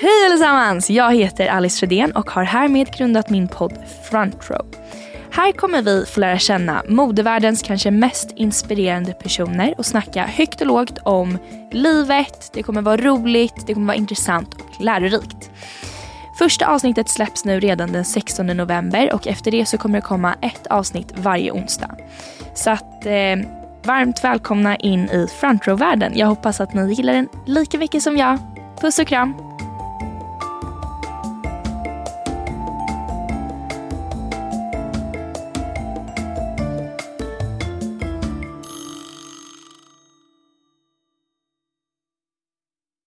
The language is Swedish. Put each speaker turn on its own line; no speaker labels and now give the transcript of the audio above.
Hej allesammans! Jag heter Alice Fredén och har härmed grundat min podd Front Row. Här kommer vi få lära känna modevärldens kanske mest inspirerande personer och snacka högt och lågt om livet. Det kommer vara roligt, det kommer vara intressant och lärorikt. Första avsnittet släpps nu redan den 16 november och efter det så kommer det komma ett avsnitt varje onsdag. Så att eh, varmt välkomna in i Front Row-världen. Jag hoppas att ni gillar den lika mycket som jag. Puss och kram!